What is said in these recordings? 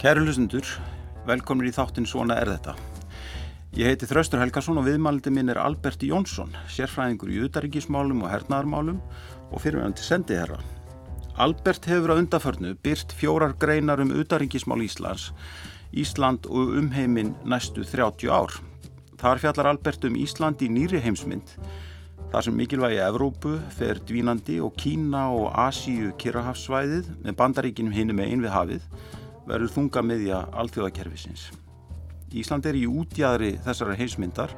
Kæru hlustendur, velkomin í þáttin Svona er þetta. Ég heiti Þraustur Helgarsson og viðmælindi minn er Albert Jónsson, sérfræðingur í utaríkismálum og hernaðarmálum og fyrirvægandi sendiherra. Albert hefur á undaförnu byrt fjórar greinar um utaríkismál Íslands, Ísland og umheiminn næstu 30 ár. Þar fjallar Albert um Ísland í nýri heimsmynd, þar sem mikilvægi Evrópu fer dvínandi og Kína og Asíu Kirrahafsvæðið með bandaríkinum hinum einn við hafið verður þunga miðja alþjóðakerfisins. Ísland er í útjæðri þessara heimsmyndar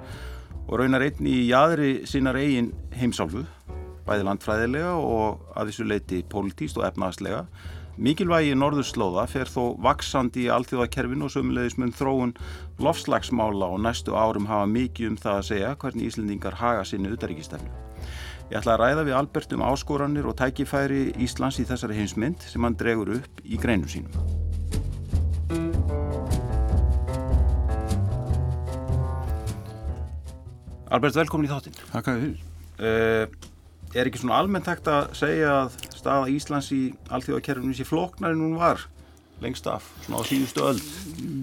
og raunar einn í jæðri sinnar eigin heimsálfu, bæði landfræðilega og að þessu leiti pólitíst og efnaðslega. Mikilvægi norðurslóða fer þó vaksandi í alþjóðakerfinu og sömulegis mun þróun lofslagsmála og næstu árum hafa mikið um það að segja hvernig Íslandingar haga sinni utaríkistefnu. Ég ætla að ræða við Albert um áskoranir og tækifæri Íslands í þessari heimsmynd sem hann dregur upp í greinum sínum. Albert, velkomin í þáttinn. Takk að þér. Uh, er ekki svona almennt hægt að segja að staða Íslands í allþjóðakerfinu sé floknar en hún var lengst af, svona á síðustu öll?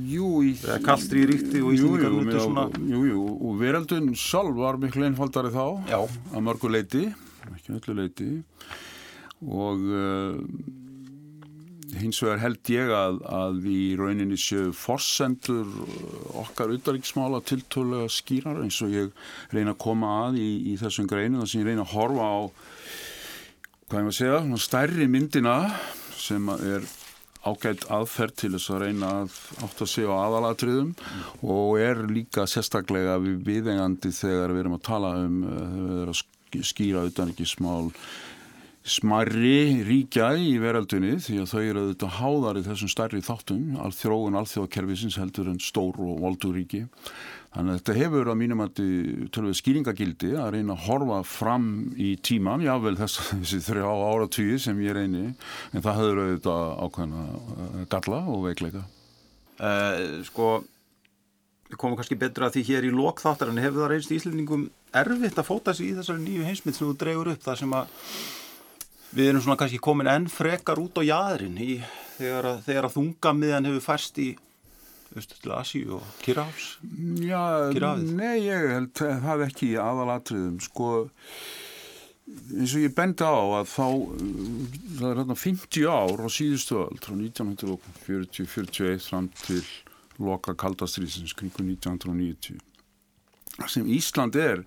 Jú, í... Eða kallstri ríkti og Íslandingar núttu svona... Jú, jú, og veraldun sjálf var miklu einfaldari þá, Já. að mörgu leiti, ekki öllu leiti, og uh, hins vegar held ég að, að við í rauninni séu forsendur okkar udaríksmála tiltölu skýrar eins og ég reyna að koma að í, í þessum greinu þar sem ég reyna að horfa á hvað ég maður segja, stærri myndina sem er ágætt aðferð til þess að reyna að átt að segja á aðalatriðum mm. og er líka sérstaklega við viðengandi þegar við erum að tala um uh, að skýra udaríkismál smarri ríkja í veraldunni því að þau eru auðvitað háðar í þessum stærri þáttum, all þróun, allþjóðakerfisins heldur en stór og voldur ríki. Þannig að þetta hefur að mínum að skýringagildi að reyna að horfa fram í tíman, jável þess, þessi þrjá áratvíi sem ég reyni, en það hefur auðvitað ákveðna eh, galla og veikleika. Uh, sko, komum kannski betra að því hér í lokþáttar en hefur það reynst í Íslandingum erfitt að fóta sig í þessari nýju heimsmynd sem þú dregur upp það sem að við erum svona kannski komin enn frekar út á jæðrin þegar, þegar að þungamiðan hefur færst í Östurlega Asíu og Kirrahafs Já, Kirrahafið. nei, ég held það ekki í aðalatriðum sko eins og ég bendi á að þá það er hérna 50 ár á síðustu öll frá 1940-41 fram til loka kaldastriðsins kringu 1990 sem Ísland er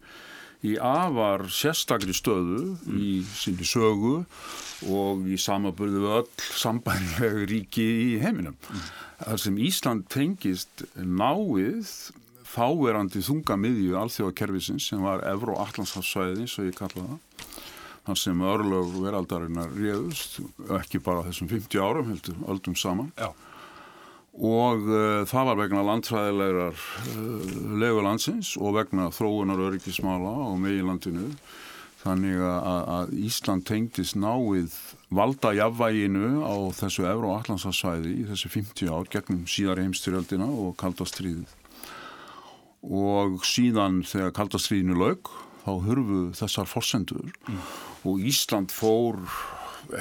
í afar sérstakri stöðu mm. í sinni sögu og í samaburðu við öll sambærlega ríki í heiminum. Mm. Þar sem Ísland tengist náið þáverandi þunga miðju alþjóðakerfisins sem var Evro Allandshafsvæði, svo ég kalla það. Þar sem örlög veraldarinnar réðust, ekki bara þessum 50 árum, heldur, öldum saman. Já og uh, það var vegna landfræðilegar uh, legulandsins og vegna þróunar öryggismála á meginlandinu. Þannig að, að Ísland tengdist náið valda jafnvæginu á þessu Allandsarsvæði í þessu 50 ár gegnum síðar heimstyrjöldina og kaldastriðið og síðan þegar kaldastriðinu laug þá hurfu þessar fórsendur mm. og Ísland fór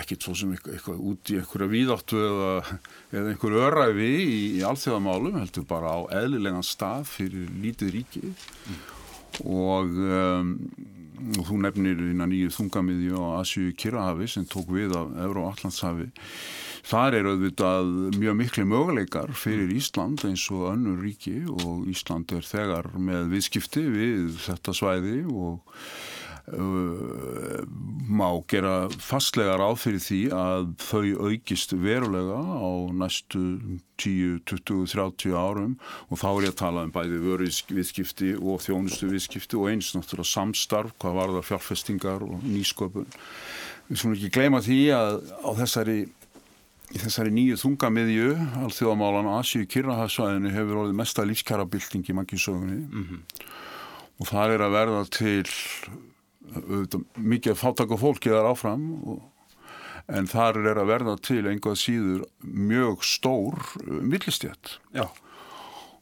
ekkert svo sem eitthvað, eitthvað út í einhverja víðáttu eða, eða einhverju öræfi í, í alþjóðamálum heldur bara á eðlilegan stað fyrir lítið ríki mm. og, um, og þú nefnir innan nýju þungamiðju á Asju Kirrahafi sem tók við af Euró Allandshafi þar eru auðvitað mjög miklu möguleikar fyrir Ísland eins og önnur ríki og Ísland er þegar með viðskipti við þetta svæði og má gera fastlega ráð fyrir því að þau aukist verulega á næstu 10, 20, 30 árum og þá er ég að tala um bæði vöruviðskipti og þjónustu viðskipti og eins náttúrulega samstarf, hvað var það fjárfestingar og nýsköpun. Við svona ekki gleyma því að á þessari Í þessari nýju þungamiðju, allþjóðamálan Asíu Kirrahafsvæðinu hefur orðið mesta lífskjara bylting í mannkísögunni mm -hmm. og það er að verða til mikið fáttak og fólki þar áfram og, en þar er að verða til einhvað síður mjög stór uh, millistjætt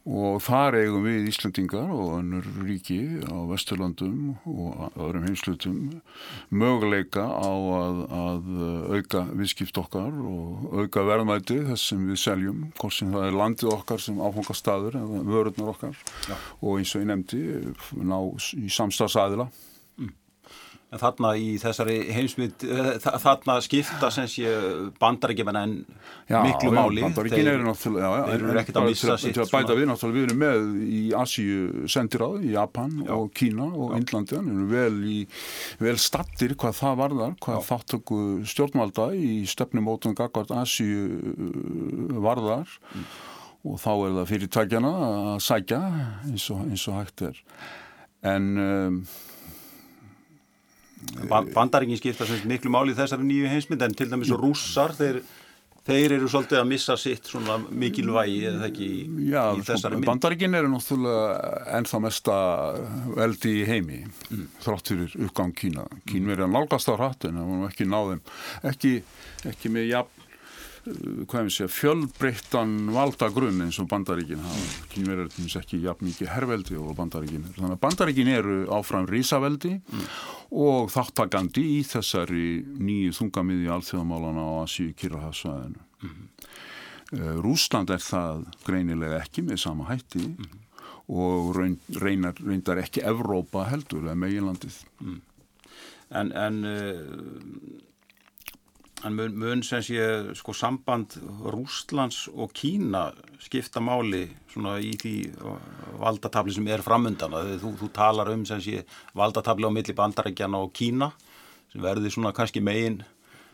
og þar eigum við Íslandingar og önnur ríki á Vesturlandum og öðrum heimslutum möguleika á að, að uh, auka viðskipt okkar og auka verðmæti þess sem við seljum, hvort sem það er landið okkar sem áfangastadur eða vörurnar okkar. Já. og eins og ég nefndi ná í samstagsæðila En þarna í þessari heimsmynd, eh, þarna skipta sem sé bandarækjumenn en já, miklu máli. Já, bandarækjum eru náttúrulega, já, þeir eru ekkert að missa sitt. Til að bæta við náttúrulega, við erum með í Asíu sendiráð, í Japan já. og Kína og Índlandi, við erum vel, í, vel stattir hvað það varðar, hvað þáttöku stjórnvalda í stefnumótum Gagvart Asíu uh, varðar mm. og þá er það fyrirtækjana að sækja eins og, eins og hægt er. En... Um, Bandaringin skipta miklu máli þessari nýju heimsmynd en til dæmis rússar þeir, þeir eru svolítið að missa sitt svona mikilvægi eða ekki Já, í þessari sko, mynd. Bandaringin eru náttúrulega ennþá mesta veldi í heimi mm. þrátt fyrir uppgang Kína. Kín verið að nálgast á hrattun en ekki náðum ekki, ekki með jafn sé, fjölbreyttan valdagrunn eins og bandaríkin kynverðar er til ekki jafn mikið herrveldi og bandaríkin er. Þannig að bandaríkin eru áfram risaveldi mm. Og þáttakandi í þessari nýju þungamiði alþjóðamálana á Asíu Kirrahasvæðinu. Mm. Uh, Rúsland er það greinilega ekki með sama hætti mm. og reynar, reyndar ekki Evrópa heldur eða meginlandið. Mm. En, en uh, En mun, mun sem sé sko samband Rúslands og Kína skipta máli svona í því valdatabli sem er framöndan. Þú, þú talar um sem sé valdatabli á milli bandarækjana og Kína sem verður svona kannski megin,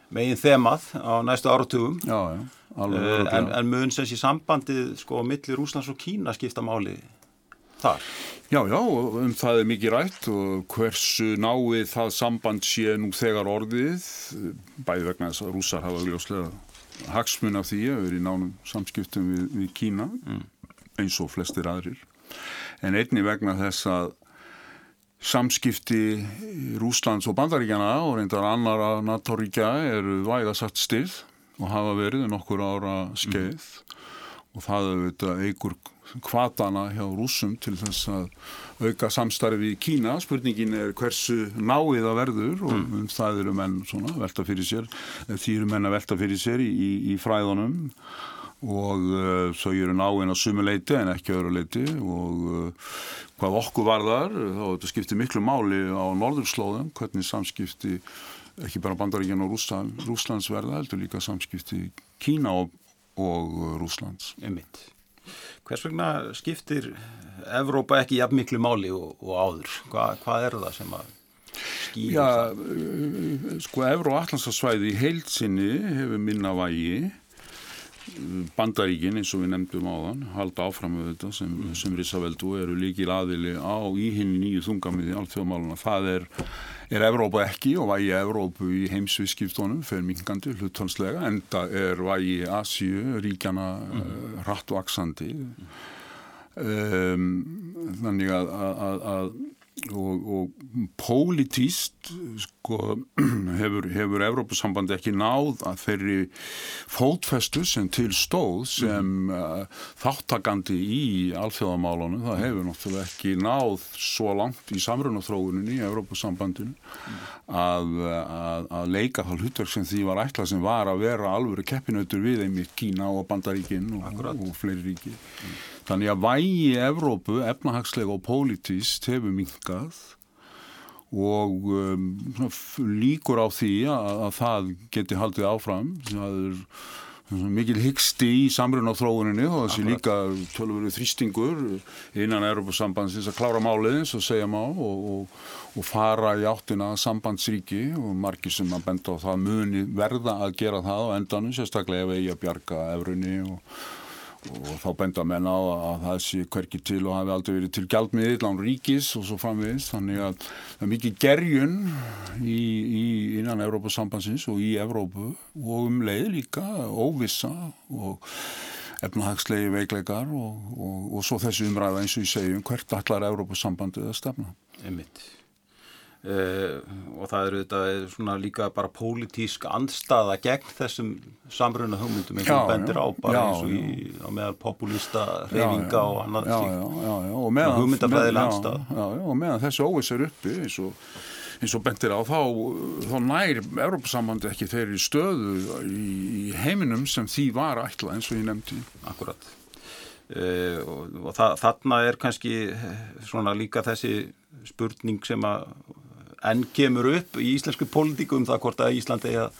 megin þemað á næstu áratugum. Já, já. Alveg, uh, en, en mun sem sé sambandið sko milli Rúslands og Kína skipta máli þar? Já, já, um það er mikið rætt og hversu náið það samband sé nú þegar orðið, bæði vegna þess að rússar hafa gljóslega hagsmun af því að vera í nánum samskiptum við, við Kína, mm. eins og flestir aðrir. En einni vegna þess að samskipti Rúslands og Bandaríkjana og reyndar annara NATO-ríkja eru vægasagt stið og hafa verið nokkur ára skeið mm. og það auðvitað eigur kvatana hjá rúsum til þess að auka samstarfi í Kína. Spurningin er hversu náið það verður og mm. um það eru menn svona, velta fyrir sér, því eru menn að velta fyrir sér í, í, í fræðunum og uh, svo eru náinn á sumuleiti en ekki öðru leiti og uh, hvað okkur varðar, þá þetta skiptir miklu máli á norðurslóðum, hvernig samskipti ekki bara bandaríkjan og Rúslands verða, heldur líka samskipti Kína og, og Rúslands. Emitt. Hvers vegna skiptir Evrópa ekki jafn miklu máli og, og áður? Hva, hvað er það sem að skýra Já, það? Uh, sko Evró-Allandsasvæði í heilsinni hefur minna vægi bandaríkin eins og við nefndum á þann halda áfram með þetta sem, sem Rísaveldu eru líkil aðili á í hinn nýju þungamiði alþjóðmáluna það er, er Evrópa ekki og vægi Evrópu í heimsviðskiptónum fyrir mingandi hluttalslega enda er vægi Asju ríkjana mm. uh, hrattvaksandi mm. um, þannig að, að, að og, og pólitíst sko, hefur, hefur Evrópusambandi ekki náð að þeirri fótfestu sem til stóð sem mm. uh, þáttakandi í alþjóðamálunum, það hefur náttúrulega ekki náð svo langt í samrunathróuninni í Evrópusambandinu mm. að, að, að leika það hlutverk sem því var ætlað sem var að vera alvöru keppinautur við einmitt Kína og Bandaríkinn og, og fleiri ríki mm. Þannig að vægi Evrópu, efnahagslega og pólitíst hefur minkað og um, líkur á því að, að það geti haldið áfram. Það er mikil hyggsti í samruna á þróuninni og þessi líka tölur þrýstingur innan Evrópusambandsins að klára máliðins og segja má og, og, og fara í áttina sambandsríki og margir sem að benda á það muni verða að gera það á endanum, sérstaklega ef eigi að bjarga Evrunni og og þá benda menn á að það sé hverki til og hafi aldrei verið til gjaldmiðil án ríkis og svo framvegist þannig að það er mikið gerjun í, í innan Evrópasambansins og í Evrópu og um leið líka óvissa og efnahagslegi veikleikar og, og, og svo þessi umræða eins og ég segjum hvert allar Evrópasambandið að stefna. Emmitt. Uh, og það eru þetta svona líka bara pólitísk andstaða gegn þessum samruna hugmyndum eins og bendir á bara já, eins og í, á meðal populista reyfinga og annað slíkt. hugmyndafræðilega andstaða. og meðan þessu óvis er uppi eins og eins og bentir á þá, þá nær Európa-sambandi ekki þeirri stöðu í, í heiminum sem því var ætla eins og ég nefndi. Akkurat. Uh, og, og það, þarna er kannski svona líka þessi spurning sem að enn kemur upp í íslensku pólitíku um það hvort að Íslandi að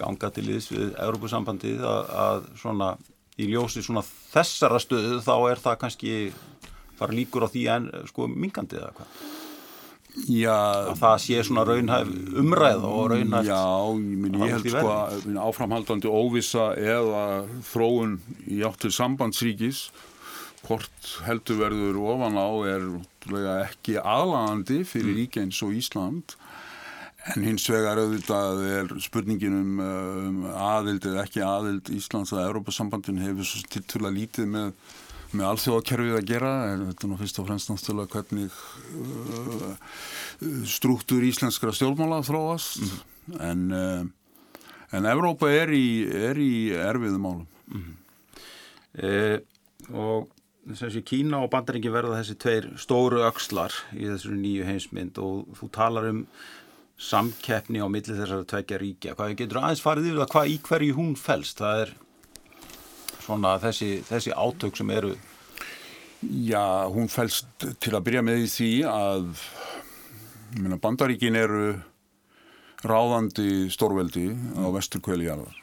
ganga til íðs við Európa-sambandið að, að svona í ljósi svona þessara stöðu þá er það kannski fara líkur á því en sko mingandi eða hvað? Já, að það sé svona raunhæf umræð og raunhæft Já, ég, minn, ég held sko að áframhaldandi óvisa eða þróun í áttur sambandsríkis hvort heldur verður ofan á er ekki aðlagandi fyrir mm. rík eins og Ísland en hins vegar auðvitað er spurningin um, um aðild eða ekki aðild Íslands að Európa-sambandin hefur svo til til að lítið með með alþjóðakerfið að gera en þetta er nú fyrst og fremst náttúrulega hvernig uh, struktúr íslenskra stjórnmála þróast mm. en uh, en Evrópa er í, er í erfiðum málum mm. eh, og þessi Kína og Bandaringi verða þessi tveir stóru ökslar í þessu nýju heimsmynd og þú talar um samkeppni á milli þessara tveikja ríkja hvað getur aðeins farið yfir það hvað í hverju hún fælst það er svona þessi, þessi átök sem eru? Já, hún fælst til að byrja með því að minna, bandaríkin eru ráðandi stórveldi á vesturkvæli jarðar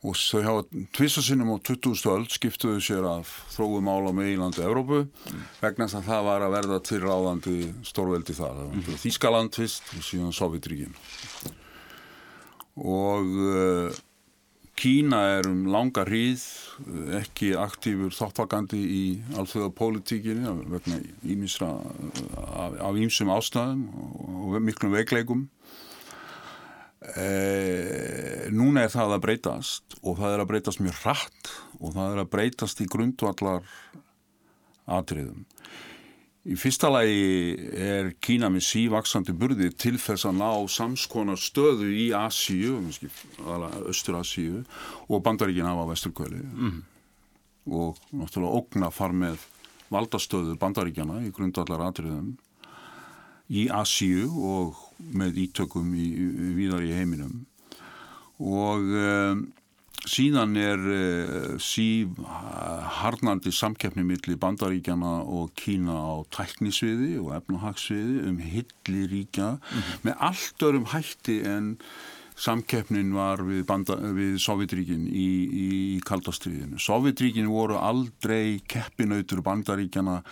og þau hafa tvisasinnum á 20. öll skiptuðu sér af þróum ála með Ílandi og Evrópu mm. vegna þess að það var að verða til ráðandi stórveldi þar. Mm. Þískaland tvist og síðan Sovjetríkin og uh, Kína er um langa hríð ekki aktífur þáttakandi í alþjóða pólitíkinni vegna ímisra af, af ímsum ástæðum og miklum veikleikum e, núna er það að breytast og það er að breytast mjög hratt og það er að breytast í grundvallar atriðum Í fyrsta lagi er Kína með sívaksandi burði til þess að ná samskonar stöðu í Asíu, Östur Asíu og bandaríkin af á Vesturkvöli mm. og náttúrulega ógna far með valdastöðu bandaríkjana í grundallar atriðum í Asíu og með ítökum í, víðar í heiminum og um, síðan er uh, síf harnandi samkeppni millir bandaríkjana og Kína á tæknisviði og efnahagsviði um hilli ríkja mm -hmm. með allt örum hætti en samkeppnin var við, við Sovjetríkin í, í kaldastriðinu. Sovjetríkin voru aldrei keppinautur bandaríkjana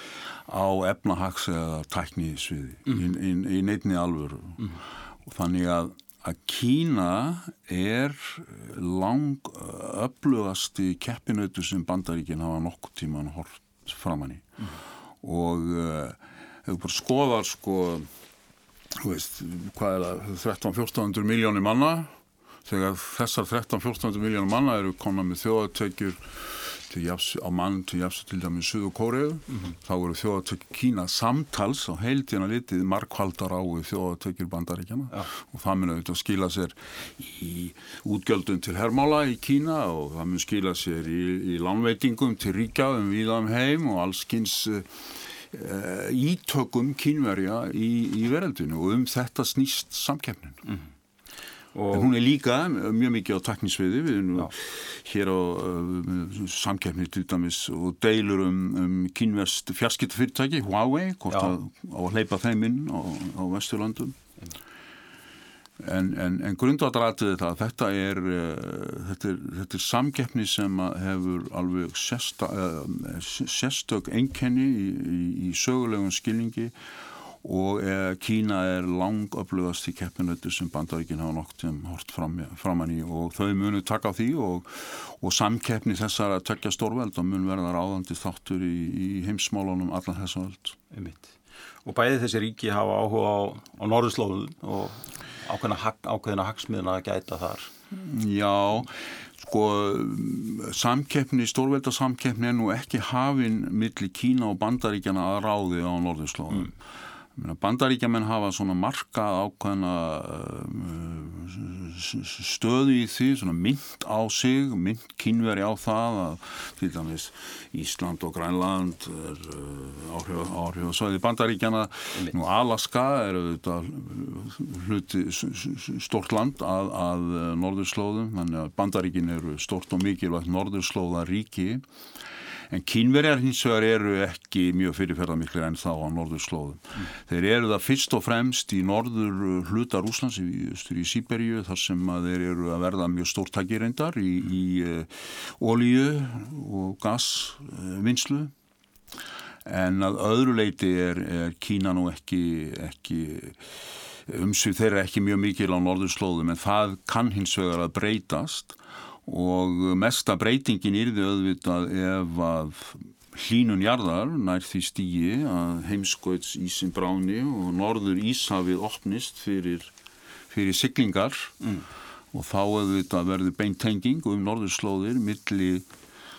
á efnahags eða tæknisviði mm -hmm. í, í, í neitni alvöru mm þannig að að Kína er lang öflugasti keppinautu sem bandaríkinn hafa nokkur tíman hort framann í mm. og uh, hefur bara skoðar sko, veist, hvað er það 13-1400 miljónir manna þegar þessar 13-1400 miljónir manna eru konar með þjóðatökjur jafs, á mann til jafs til dæmis Suðu Kóriðu, mm -hmm. þá eru þjóðatökjur Kína samtals á heildjana litið markvaldar á þjóðatökjur bandaríkjana ja. og það mun auðvitað skila sér í útgjöldun til hermála í Kína og það mun skila sér í, í langveitingum til ríkja um viðam heim og allskynns uh, eh, ítökum kínverja í, í verðaldinu og um þetta snýst samkeppnin. Mm. En hún er líka mjög mikið á taknisviði, við erum Já. hér á uh, samkeppni til dæmis og deilur um, um kynverst fjarskiptafyrirtæki, Huawei, hvort að, á að hleypa þeim inn á, á Vesturlandum. En, en, en grundvatarætið þetta, þetta er, uh, þetta er, þetta er samkeppni sem hefur alveg sérsta, uh, sérstök enkenni í, í, í sögulegum skilningi og eh, Kína er langöflugast í keppinötu sem bandaríkinn hafa nokt sem hort fram, framann í og þau munu taka því og, og samkeppni þessar að tekja stórveld og mun verða ráðandi þáttur í, í heimsmálunum allar þessa veld. Og bæði þessi ríki hafa áhuga á, á norðurslóðun og ákveðina, hagsmiðna að gæta þar. Já, sko samkeppni, stórveldarsamkeppni er nú ekki hafinn millir Kína og bandaríkjana að ráði á norðurslóðun. Mm Bandaríkjaman hafa svona markað ákveðna stöðu í því, svona mynd á sig, mynd kynveri á það að til dæmis Ísland og Grænland er áhrif, áhrif og svæði Bandaríkjana, nú Alaska er auðvitað hluti stort land að, að norðurslóðum, þannig að Bandaríkin eru stort og mikilvægt norðurslóðaríki en kínverjar hins vegar eru ekki mjög fyrirferðarmiklir en þá á norðurslóðum. Mm. Þeir eru það fyrst og fremst í norður hluta Rúslands í, í Sýberíu þar sem þeir eru að verða mjög stórtækirindar í, í uh, ólíu og gasvinslu uh, en að öðru leiti er, er Kína nú ekki, ekki umsvið þeirra ekki mjög mikil á norðurslóðum en það kann hins vegar að breytast og mesta breytingin yrði auðvitað ef að hlínun jarðar nær því stígi að heimskauts ísin bráni og norður Íshafið opnist fyrir, fyrir siglingar mm. og þá auðvitað verður beintenging um norðurslóðir milli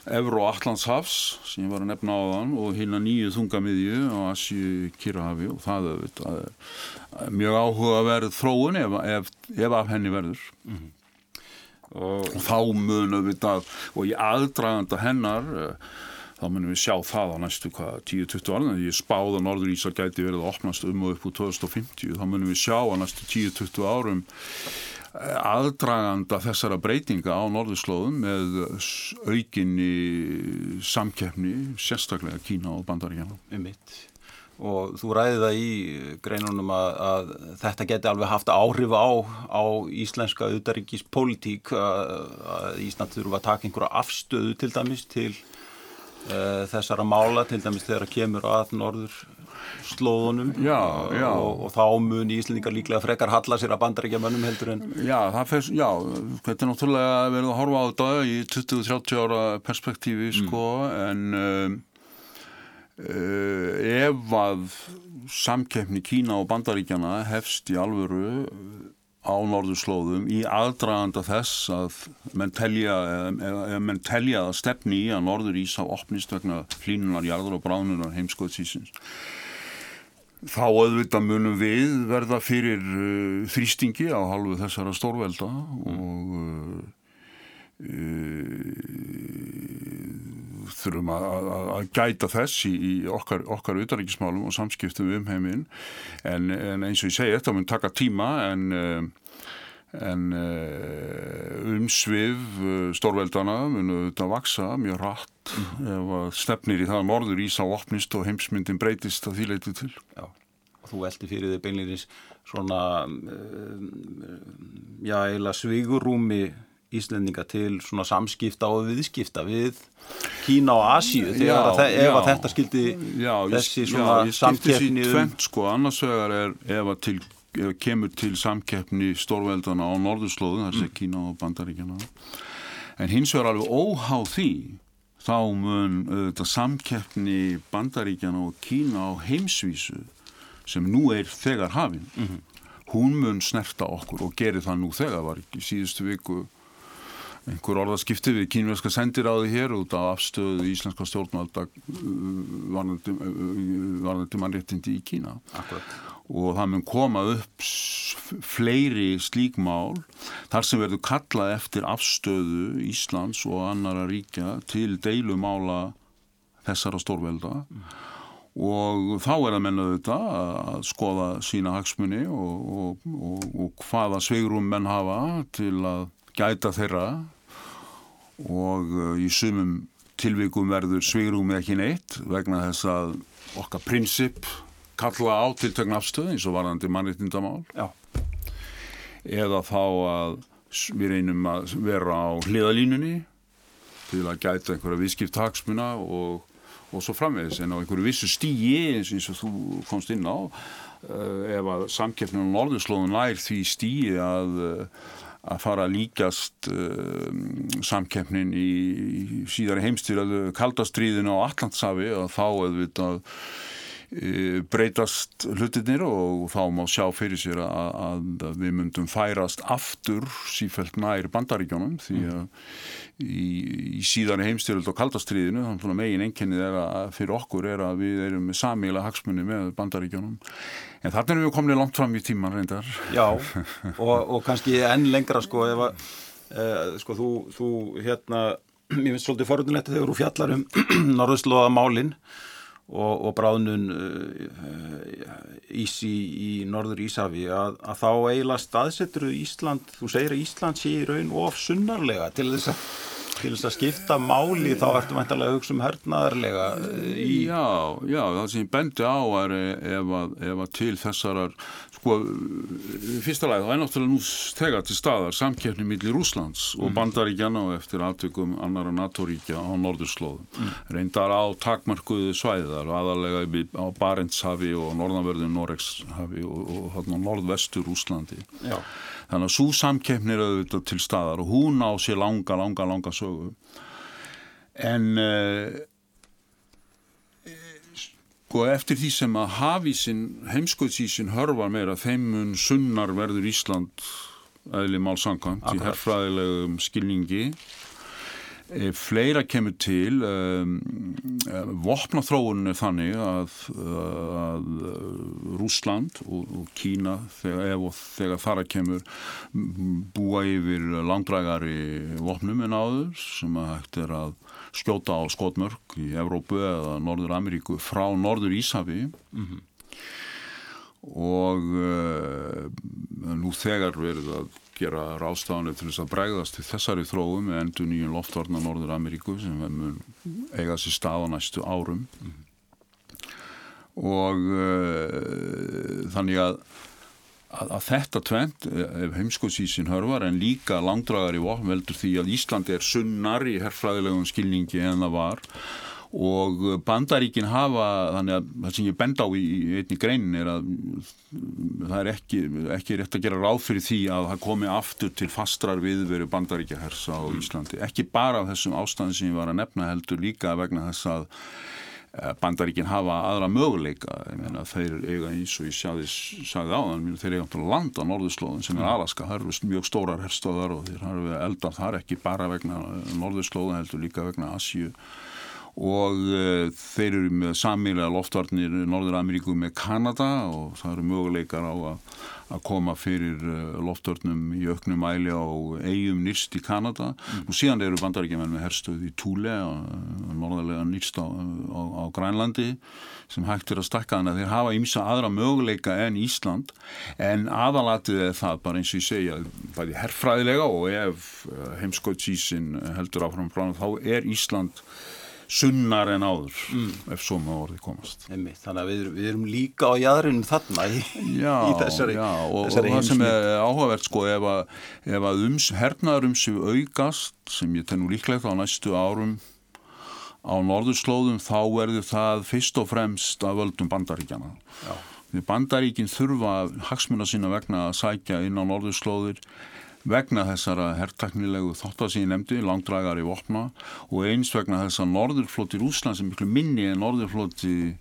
Evro Allandshafs sem ég var að nefna á þann og hérna nýju þungamiðju á Asju Kirrahafi og það auðvitað er mjög áhuga að verð þróun ef, ef, ef af henni verður. Mm og, og þá munum við það. Og í aðdraganda hennar uh, þá munum við sjá það á næstu 10-20 ára, ég spáða Norður Ísar gæti verið að opnast um og upp úr 2050, þá munum við sjá á næstu 10-20 árum eh, aðdraganda þessara breytinga á norðurslóðum með aukinni samkeppni sérstaklega Kína og Bandaríkjana um mitt og þú ræði það í greinunum að, að þetta geti alveg haft áhrif á, á íslenska auðaríkis politík að, Ísland þurfa að taka einhverja afstöðu til dæmis til uh, þessara mála til dæmis þegar kemur að norður slóðunum já, já. Og, og þá mun Íslandingar líklega frekar halla sér að bandaríkja mönnum heldur en Já, það fyrst, já, þetta er náttúrulega verið að horfa á þetta í 20-30 ára perspektífi mm. sko en um, ef að samkeppni Kína og Bandaríkjana hefst í alvöru á norðurslóðum í aðdraganda þess að menn telja, eða menn telja að stefni í að norður Ísá opnist vegna hlínunar, jarður og bránunar heimskoðsísins þá auðvitað munum við verða fyrir uh, þrýstingi á halvu þessara stórvelda og uh, þurfum að, að gæta þess í, í okkar, okkar utaríkismálum og samskiptum um heiminn en, en eins og ég segi þetta mun taka tíma en, en umsvið stórveldana mun auðvitað vaksa mjög rætt mm. ef að stefnir í það morður ís á opnist og heimsmyndin breytist að því leiti til. Já, þú eldi fyrir þig beinleirins svona já, eila svigurúmi Íslendinga til svona samskipta og viðskipta við Kína og Asíu þegar já, ef að þetta skildi já, þessi svona já, samkeppni um... tvent, sko, annars vegar er ef að til, ef kemur til samkeppni stórveldana á norðurslóðun þar sé mm. Kína og Bandaríkjana en hins vegar alveg óháð því þá mun þetta samkeppni Bandaríkjana og Kína á heimsvísu sem nú er þegar hafinn mm -hmm. hún mun snerta okkur og gerir það nú þegar var ekki síðustu viku einhver orðaskipti við kínverðska sendiráði hér út á afstöðu íslenska stjórnvalda uh, uh, varðandi mannréttindi í Kína Akkurat. og það mun koma upp fleiri slíkmál þar sem verður kallað eftir afstöðu Íslands og annara ríkja til deilumála þessara stórvelda mm. og þá er að menna þetta að skoða sína hagsmunni og, og, og, og hvaða sveigrum menn hafa til að gæta þeirra og uh, í sumum tilvíkum verður svigrúmi ekki neitt vegna þess að okkar prinsip kalla á tiltökn afstöð eins og varðandi mannreitindamál eða þá að við reynum að vera á hliðalínunni til að gæta einhverja viðskipt hagsmuna og, og svo framvegis. En á einhverju vissu stíi eins og þú komst inn á uh, ef að samkeppnum á norðurslóðun lær því stíi að uh, að fara að líkast uh, samkeppnin í síðari heimstýröðu kaldastriðinu á Allandsafi og þá auðvitað breytast hlutinir og þá má sjá fyrir sér að, að við myndum færast aftur sífælt nær bandaríkjónum því að í, í síðan heimstyrjöld og kaldastriðinu megin enginnið er að fyrir okkur er að við erum með samíla hagsmunni með bandaríkjónum en þarna erum við komin langt fram í tíman reyndar. Já, og, og kannski enn lengra sko ef að e, sko þú, þú hérna mér finnst svolítið forunilegt þegar þú fjallar um norðurslóða málinn og, og bráðnun uh, ísi í norður Ísafi að, að þá eiginlega staðsettur Ísland, þú segir að Ísland sé í raun of sunnarlega til þess að til þess að skipta máli þá ertu mæntalega að hugsa um hernaðarlega í... Já, já, það sem ég bendi á er ef að, ef að til þessarar sko, fyrsta lagi þá er náttúrulega nú þegar til staðar samkeppni millir Úslands og mm. bandaríkjana og eftir aftökum annara NATO-ríkja á norðurslóðum mm. reyndar á takmarkuðu svæðar aðalega á Barentshafi og norðanverðin Noregshafi og, og, og norðvestur Úslandi Já þannig að svo samkeppni er auðvitað til staðar og hún á sér langa, langa, langa sögu. En uh, sko eftir því sem að hafísin, heimskautsísin hörvar meira, þeimun sunnar verður Ísland eðli málsankant í herrfræðilegum skilningi fleira kemur til, um, vopnaþróun er þannig að, að Rúsland og, og Kína þegar, ef og þegar þar að kemur búa yfir langdragari vopnum en áður sem hægt er að skjóta á skotmörk í Evrópu eða Norður Ameríku frá Norður Ísafi mm -hmm. og nú þegar verður það gera ráðstafanir til þess að bregðast til þessari þróum með endur nýjum loftvarnar Norður Ameríku sem við mun eiga sér stað á næstu árum mm. og uh, þannig að, að, að þetta tvent, ef heimskóðsísin hörvar en líka langdragar í vopn veldur því að Íslandi er sunnar í herrfræðilegum skilningi en það var og bandaríkin hafa þannig að það sem ég bend á í einni greinin er að það er ekki, ekki rétt að gera ráð fyrir því að það komi aftur til fastrar viðveru bandaríkjahersa á Íslandi. Ekki bara af þessum ástæðin sem ég var að nefna heldur líka vegna þess að eh, bandaríkin hafa aðra möguleika. Ég meina þeir eiga eins og ég sjáði sagði á þann, þeir eiga til að landa norðurslóðin sem er mm. Alaska, það eru mjög stórar herstóðar og þeir hafa eldað þar ekki bara vegna norðurslóðin heldur líka vegna Asju og uh, þeir eru með samílega loftvarnir Norður Ameríku með Kanada og það eru möguleikar á að, að koma fyrir uh, loftvarnum í auknum æli á eigum nýrst í Kanada. Mm. og síðan eru bandaríkjaman með herstöð í Túle og norðarlega nýrst á, á, á Grænlandi sem hægt er að stakka þannig að þeir hafa ímsa aðra möguleika en Ísland. En aðalatið er það bara eins og ég segja bæði herrfræðilega og ef heimskótsísin heldur áfram frá þá er Ísland sunnar en áður mm. ef svo með orði komast. Einmi, Þannig að við, við erum líka á jæðrunum þarna í, já, í þessari Já, og, þessari og það sem er áhugavert sko ef að, að ums, hernaðurum séu augast sem ég tennu líklegt á næstu árum á norðurslóðum þá verður það fyrst og fremst að völdum bandaríkjana því bandaríkin þurfa hagsmuna sína vegna að sækja inn á norðurslóðir vegna þessara herrtaknilegu þáttar sem ég nefndi, langdragar í vopna og eins vegna þessa norðurflóti Rúsland sem miklu minni en norðurflóti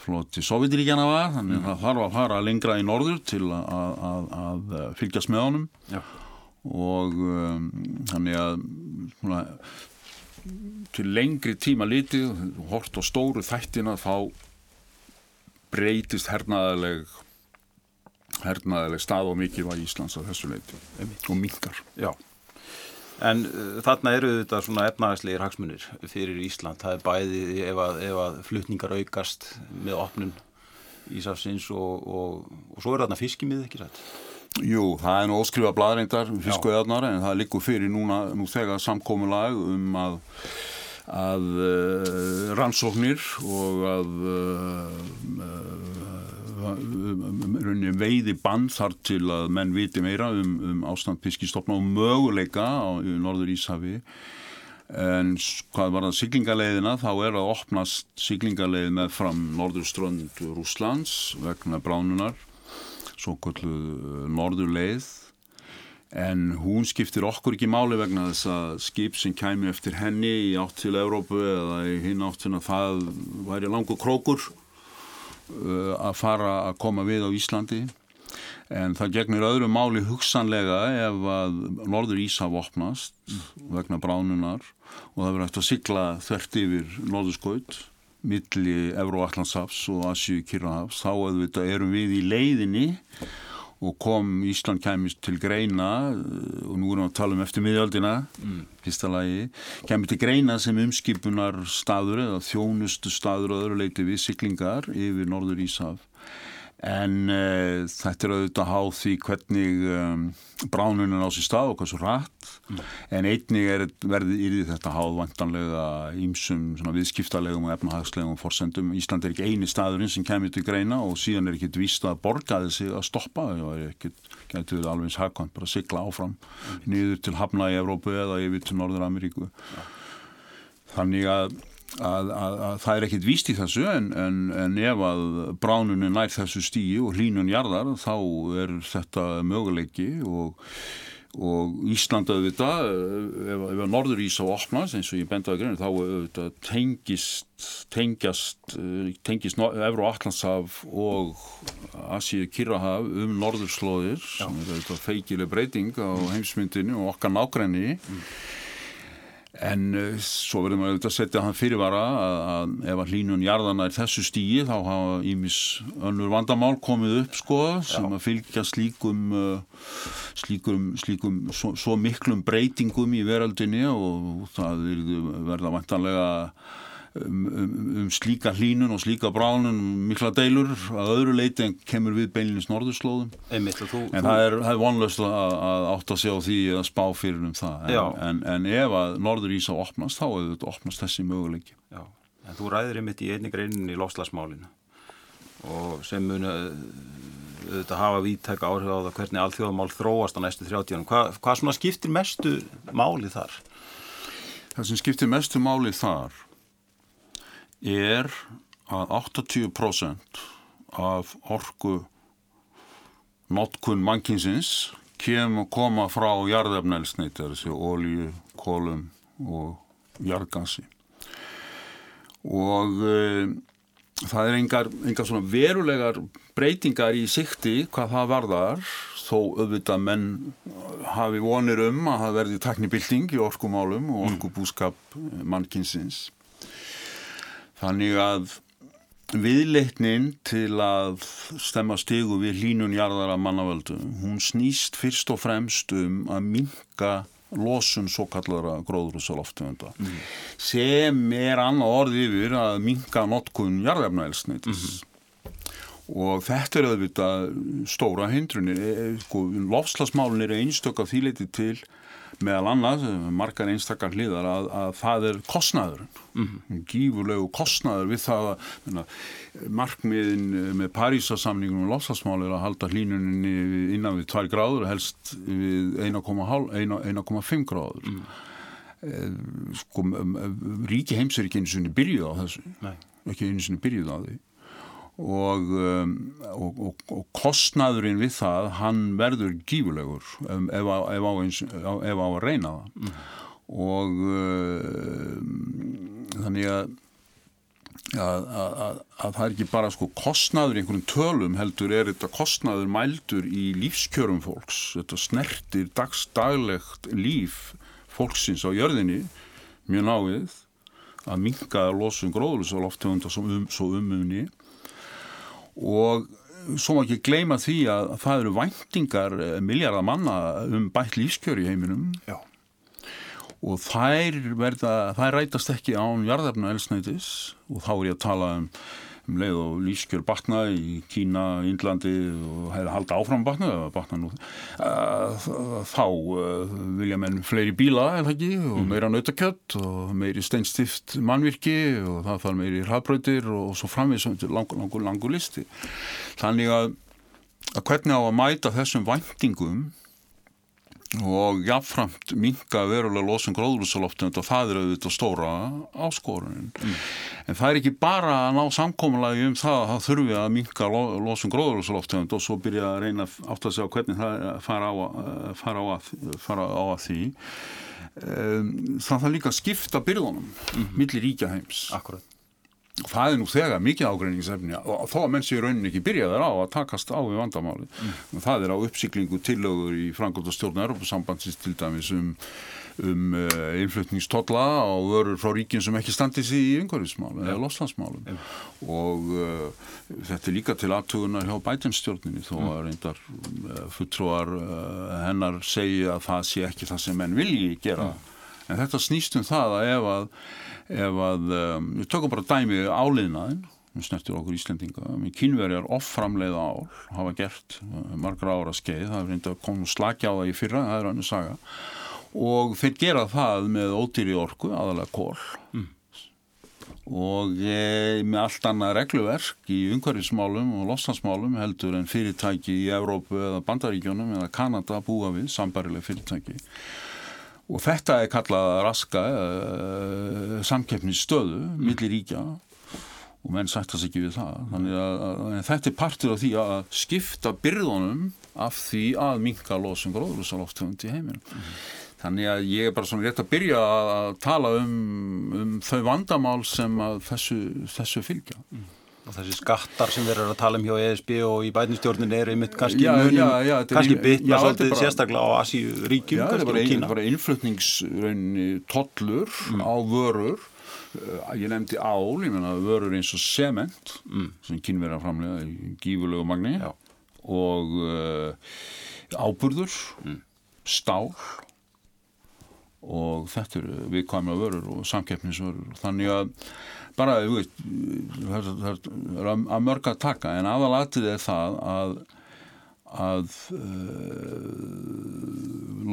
flóti Sovjetiríkjana var þannig að mm. það þarf að fara lengra í norður til að, að, að fylgjast með honum Já. og um, þannig að svona, til lengri tíma litið hort á stóru þættina þá breytist hernaðaleg hernaðileg stað og mikilvæg Íslands á þessu leiti og mingar. Já, en uh, þarna eru þetta svona efnaðislegir hagsmunir fyrir Ísland. Það er bæði ef að, ef að flutningar aukast með opnum Ísafsins og, og, og svo er þarna fiskimið ekki rætt? Jú, það er nú óskrifa bladreindar fiskveðarnar en það likur fyrir núna nú þegar samkomulag um að að uh, rannsóknir og að uh, rauninni veiði bann þar til að menn viti meira um, um ástand piskistofna og möguleika á Norður Íshafi. En hvað var það siglingaleiðina þá er að opnast siglingaleið með fram Norðurströnd Rúslands vegna bránunar svo kallu Norðurleið. En hún skiptir okkur ekki máli vegna þess að skip sem kæmi eftir henni í átt til Európu eða í hinn átt til að það væri langur krókur. uh, að fara að koma við á Íslandi. En það gegnir öðru máli hugsanlega ef að norður Ísaf opnast vegna bránunar og það verður eftir að sigla þvert yfir norðurskaut milli Evro-Allandsafs og Asju-Kirrahafs þá erum við í leiðinni og kom Ísland kemist til greina og nú erum við að tala um eftir miðjaldina mm. fyrsta lagi, kemur til greina sem umskipunar staður eða þjónustu staður og öðru leiti við siklingar yfir Norður Ísaf en uh, þetta er auðvitað háð því hvernig um, bránunin á sér stað og svo rætt mm. en einnig er, verði í þetta háð vantanlega ímsum viðskiptalegum og efnahagslegum forsendum. Ísland er ekki eini staðurinn sem kemur til greina og síðan er ekkit víst að borgaði sig að stoppa það er ekkit, getur við alveg eins hagkvæmt bara að sigla áfram mm. niður til Hafna í Evrópu eða yfir til Norður Ameríku ja. þannig að Að, að, að það er ekkit víst í þessu en, en, en ef að bránunin nær þessu stíi og hlínun jarðar þá er þetta möguleiki og, og Íslanda auðvitað, ef, ef að Norður Ísa opnast eins og ég bendaði greinu þá auðvitað tengist tengjast, tengist Evro Allandshaf og Asíu Kirrahaf um Norðurslóðir sem er auðvitað feikileg breyting á heimsmyndinu og okkar nákrenni mm. En uh, svo verður maður auðvitað að setja hann fyrirvara að, að ef að hlínun jarðana er þessu stíi þá hafa ímis önnur vandamál komið upp sko sem Já. að fylgja slíkum, uh, slíkum, slíkum svo, svo miklum breytingum í veraldinni og það verða vantanlega um, um, um slíka hlínun og slíka bránun mikla deilur að öðru leiti en kemur við beinilins norðurslóðum Einmitt, þú, en þú... það er, er vonlöst að, að átt að sjá því að spá fyrir um það en, en, en ef að norður Ísa opnast þá hefur þetta opnast þessi möguleiki Já, en þú ræðir einmitt í einni greinin í lofslagsmálinu og sem muni auðvitað hafa vítækka áhrif á það hvernig alþjóðamál þróast á næstu 30 árum. Hva, hvað svona skiptir mestu máli þar? Það sem skiptir mestu máli þar er að 80% af orgu notkun mannkinsins kem að koma frá jarðefnælsneitt, þessi ólíu, kólum og jarðgansi og e, það er engar, engar svona verulegar breytingar í sikti hvað það varðar þó auðvitað menn hafi vonir um að það verði taknibilding í orkumálum og mm. orkubúskap mannkinsins Þannig að viðleitnin til að stemma stigu við hlínun jarðara mannavöldu, hún snýst fyrst og fremst um að minka losun svo kallara gróðrúsaloftegunda mm. sem er annað orði yfir að minka notkun jarðefnaelsnitis mm -hmm. og þetta er auðvitað stóra hindrunir e, e, sko, lofslagsmálun er einstökk af þýleiti til meðal annað, margar einstakar hliðar að, að það er kostnæður mm -hmm. gífurlegu kostnæður við það að markmiðin með Parísasamningunum og lofslagsmál er að halda hlínuninni innan við 2 gráður helst við 1,5 gráður mm. sko ríki heims er ekki eins og byrjuð á þessu Nei. ekki eins og byrjuð á því Og, um, og, og, og kostnaðurinn við það hann verður gífulegur um, ef, á, ef, á eins, ef á að reyna það. Mm. og um, þannig að, að, að að það er ekki bara sko kostnaður í einhvern tölum heldur er þetta kostnaður mældur í lífskjörum fólks. Þetta snertir dagstaglegt líf fólksins á jörðinni mjög náið að minga losum gróðlusáloftegunda um, svo umunni og svo má ekki gleyma því að það eru væntingar eh, miljardar manna um bætt lífskjör í heiminum Já. og þær verða, þær rætast ekki án jarðarna elsnætis og þá er ég að tala um um leið og lífskjör batna í Kína, Índlandi og hefði haldið áfram batna, batna nú, þá vilja menn fleiri bíla eða ekki og mhm. meira nautakjött og meiri steinstift mannvirki og það þarf meiri hraðbröytir og svo framvið sem langur, langur, langur listi. Þannig að, að hvernig á að mæta þessum væntingum og jáfnframt minga verulega losun gróðrúsaloftunum og það er auðvitað stóra áskorunin mm. en það er ekki bara að ná samkómulagi um það að það þurfi að minga losun gróðrúsaloftunum og svo byrja að reyna átt að segja hvernig það fara á, fara á, að, fara á að því um, það þarf líka að skipta byrðunum mm -hmm. millir ríkja heims Akkurat það er nú þegar mikið ágreiningsefni og þó að menn sé raunin ekki byrjaðar á að takast á við vandamáli mm. það er á uppsiklingu tillögur í Frankóttastjórn Europasambandsins til dæmis um, um uh, innflutningstotla og vörur frá ríkin sem ekki standi sér í yngvarðismálum eða loslandsmálum mm. og uh, þetta er líka til aftugunar hjá bætinstjórninni þó að reyndar uh, fulltrúar hennar segja að það sé ekki það sem menn vilji gera. En þetta snýst um það að ef að ef að, um, við tökum bara dæmi áliðnaðin, við snertir okkur Íslendinga. Kynverjar offramleiða ál hafa gert uh, margra ára skeið. Það er reyndi að koma slagja á það í fyrra það er hannu saga. Og þeir gera það með ódýri orku aðalega kól mm. og e, með allt annað regluverk í umhverfismálum og losnansmálum heldur en fyrirtæki í Európu eða Bandaríkjónum eða Kanada búa við sambarileg fyrirtæki og þetta er kallað raska uh, samkeppnisstöðu mm. millir ríkja og menn sættast ekki við það þannig að, að þetta er partur af því að skipta byrðunum af því að minka losum gróðrúsaloftöfund í heiminu mm. þannig að ég er bara svona rétt að byrja að tala um, um þau vandamál sem þessu, þessu fylgja mm og þessi skattar sem við erum að tala um hjá ESB og í bætinstjórninu er einmitt kannski já, munum, já, já, kannski bytna svolítið bara, sérstaklega á Asíu ríkjum Já, þetta er bara innflutningstollur mm. á vörur uh, ég nefndi ál, ég menna vörur eins og sement mm. sem kynverðar framlega í gífulegu magni og uh, áburður mm. stál og þetta eru viðkvæmlega vörur og samkeppnisvörur þannig að bara, veist, það er að mörg að taka en aðalatið er það að, að uh,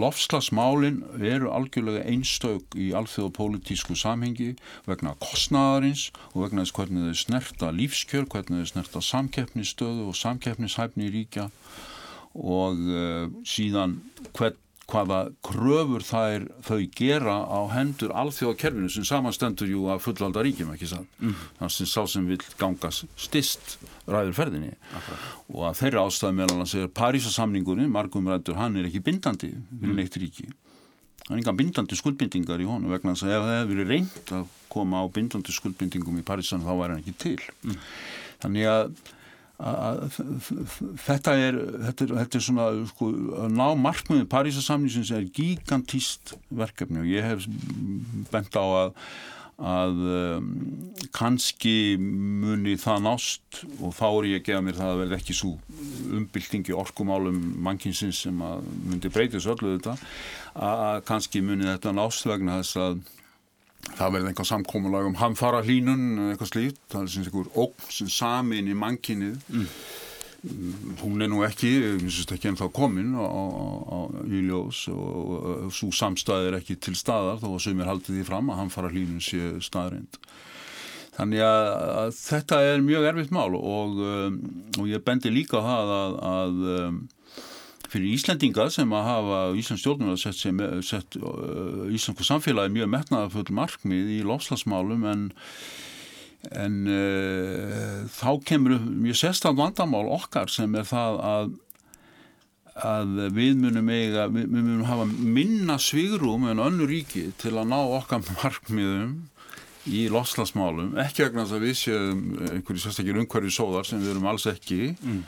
lofslagsmálin eru algjörlega einstök í alþjóða pólitísku samhengi vegna kostnaðarins og vegna þess hvernig þau snerta lífskjör, hvernig þau snerta samkeppnisstöðu og samkeppnishæfni í ríkja og uh, síðan hvern hvaða kröfur þær þau gera á hendur alþjóðakerfinu sem samanstendur jú að fullvalda ríkjum ekki sann mm. þannig sem sá sem vil ganga stist ræður ferðinni Akkurat. og að þeirra ástæði meðal að segja Parísasamningunni, margum ræður, hann er ekki bindandi fyrir mm. neitt ríki hann er enga bindandi skuldbindingar í honum vegna þess að ef það hefur verið reynd að koma á bindandi skuldbindingum í Parísan þá væri hann ekki til mm. þannig að þetta er þetta er, þetta er svona sko, að ná markmiðið Parísasamlýsins er gigantíst verkefni og ég hef bent á að að um, kannski muni það nást og þá er ég að gefa mér það að verði ekki svo umbyltingi orkumálum mannkinsins sem að myndi breytist öllu þetta að kannski muni þetta nást vegna þess að það verði einhver samkómulag um hamfara hlínun eitthvað slíkt, það er sem einhver ógn sem samin í mankinnið mm. hún er nú ekki ekki ennþá komin á, á, í ljós og, svo samstæð er ekki til staðar þó að sögumir haldið því fram að hamfara hlínun sé staðrind þannig að, að þetta er mjög erfitt mál og, um, og ég bendi líka það að, að um, fyrir Íslendinga sem að hafa Íslands stjórnum sett, sett uh, Íslandsku samfélagi mjög metnaðafull markmið í lofslagsmálum en, en uh, þá kemur mjög sérstaklega vandamál okkar sem er það að, að við munum eiga, við munum hafa minna svigrum en önnu ríki til að ná okkar markmiðum í lofslagsmálum, ekki vegna þess að við séum einhverju sérstaklega umhverju sóðar sem við erum alls ekki. Mm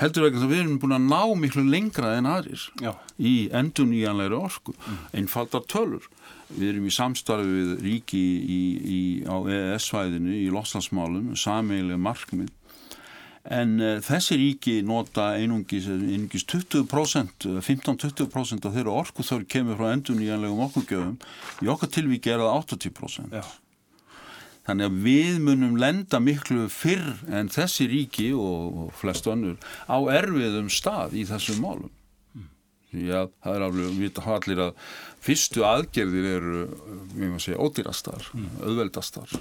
heldur vegna að við erum búin að ná miklu lengra en aðrir Já. í anleiri orku, mm. einfaldar tölur. Við erum í samstarfi við ríki í, í, á EES-svæðinu í loslasmálum, sameigilega markmið. En uh, þessi ríki nota einungis, einungis 20% 15-20% af þeirra orku þau kemur frá endun í anlegum orkugjöfum. Í okkar tilvík er það 80% Já Þannig að við munum lenda miklu fyrr en þessi ríki og, flest önnur á erfiðum stað í þessum málum. Að það er alveg, við veitum allir að fyrstu aðgerðir eru, við maður segja, ódýrastar, mm. auðveldastar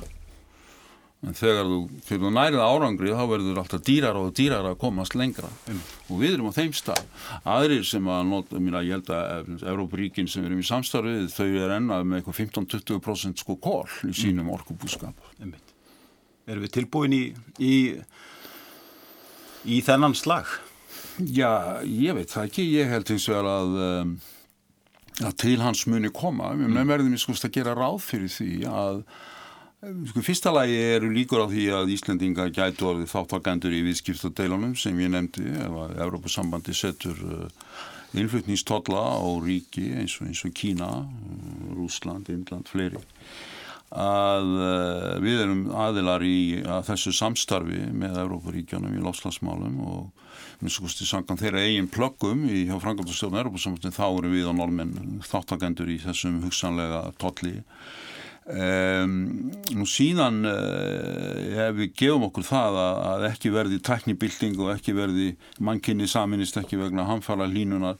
en þegar þú, þú nærið árangri þá verður alltaf dýrar og dýrar að komast lengra mm. og við erum á þeim stað aðrir sem að nota, mér að ég held að Európaríkin sem við erum í samstarfið þau er ennað með eitthvað 15-20% sko kól í sínum mm. orkubúskap Erum við tilbúin í í, í þennan slag? Já, ég veit það ekki, ég held eins og að um, að til hans muni koma, við mm. verðum í skoðast að gera ráð fyrir því að fyrsta lagi eru líkur á því að Íslendinga gætu orðið þáttakendur í viðskiptadeilunum sem ég nefndi ef að Európa-sambandi setur uh, innflutningstotla á ríki eins og, eins og Kína, Rúsland, Indland, fleiri. Að uh, við erum aðilar í að þessu samstarfi með Európa-ríkjanum í lofslagsmálum og minnst sko sangan þeirra eigin plöggum í hjá Frankaldastjórn Európa-sambandi þá eru við á normenn þáttakendur í þessum hugsanlega totli Um, nú síðan uh, ef við gefum okkur það að, að ekki verði teknibilding og ekki verði mannkynni saminist ekki vegna hamfara línunar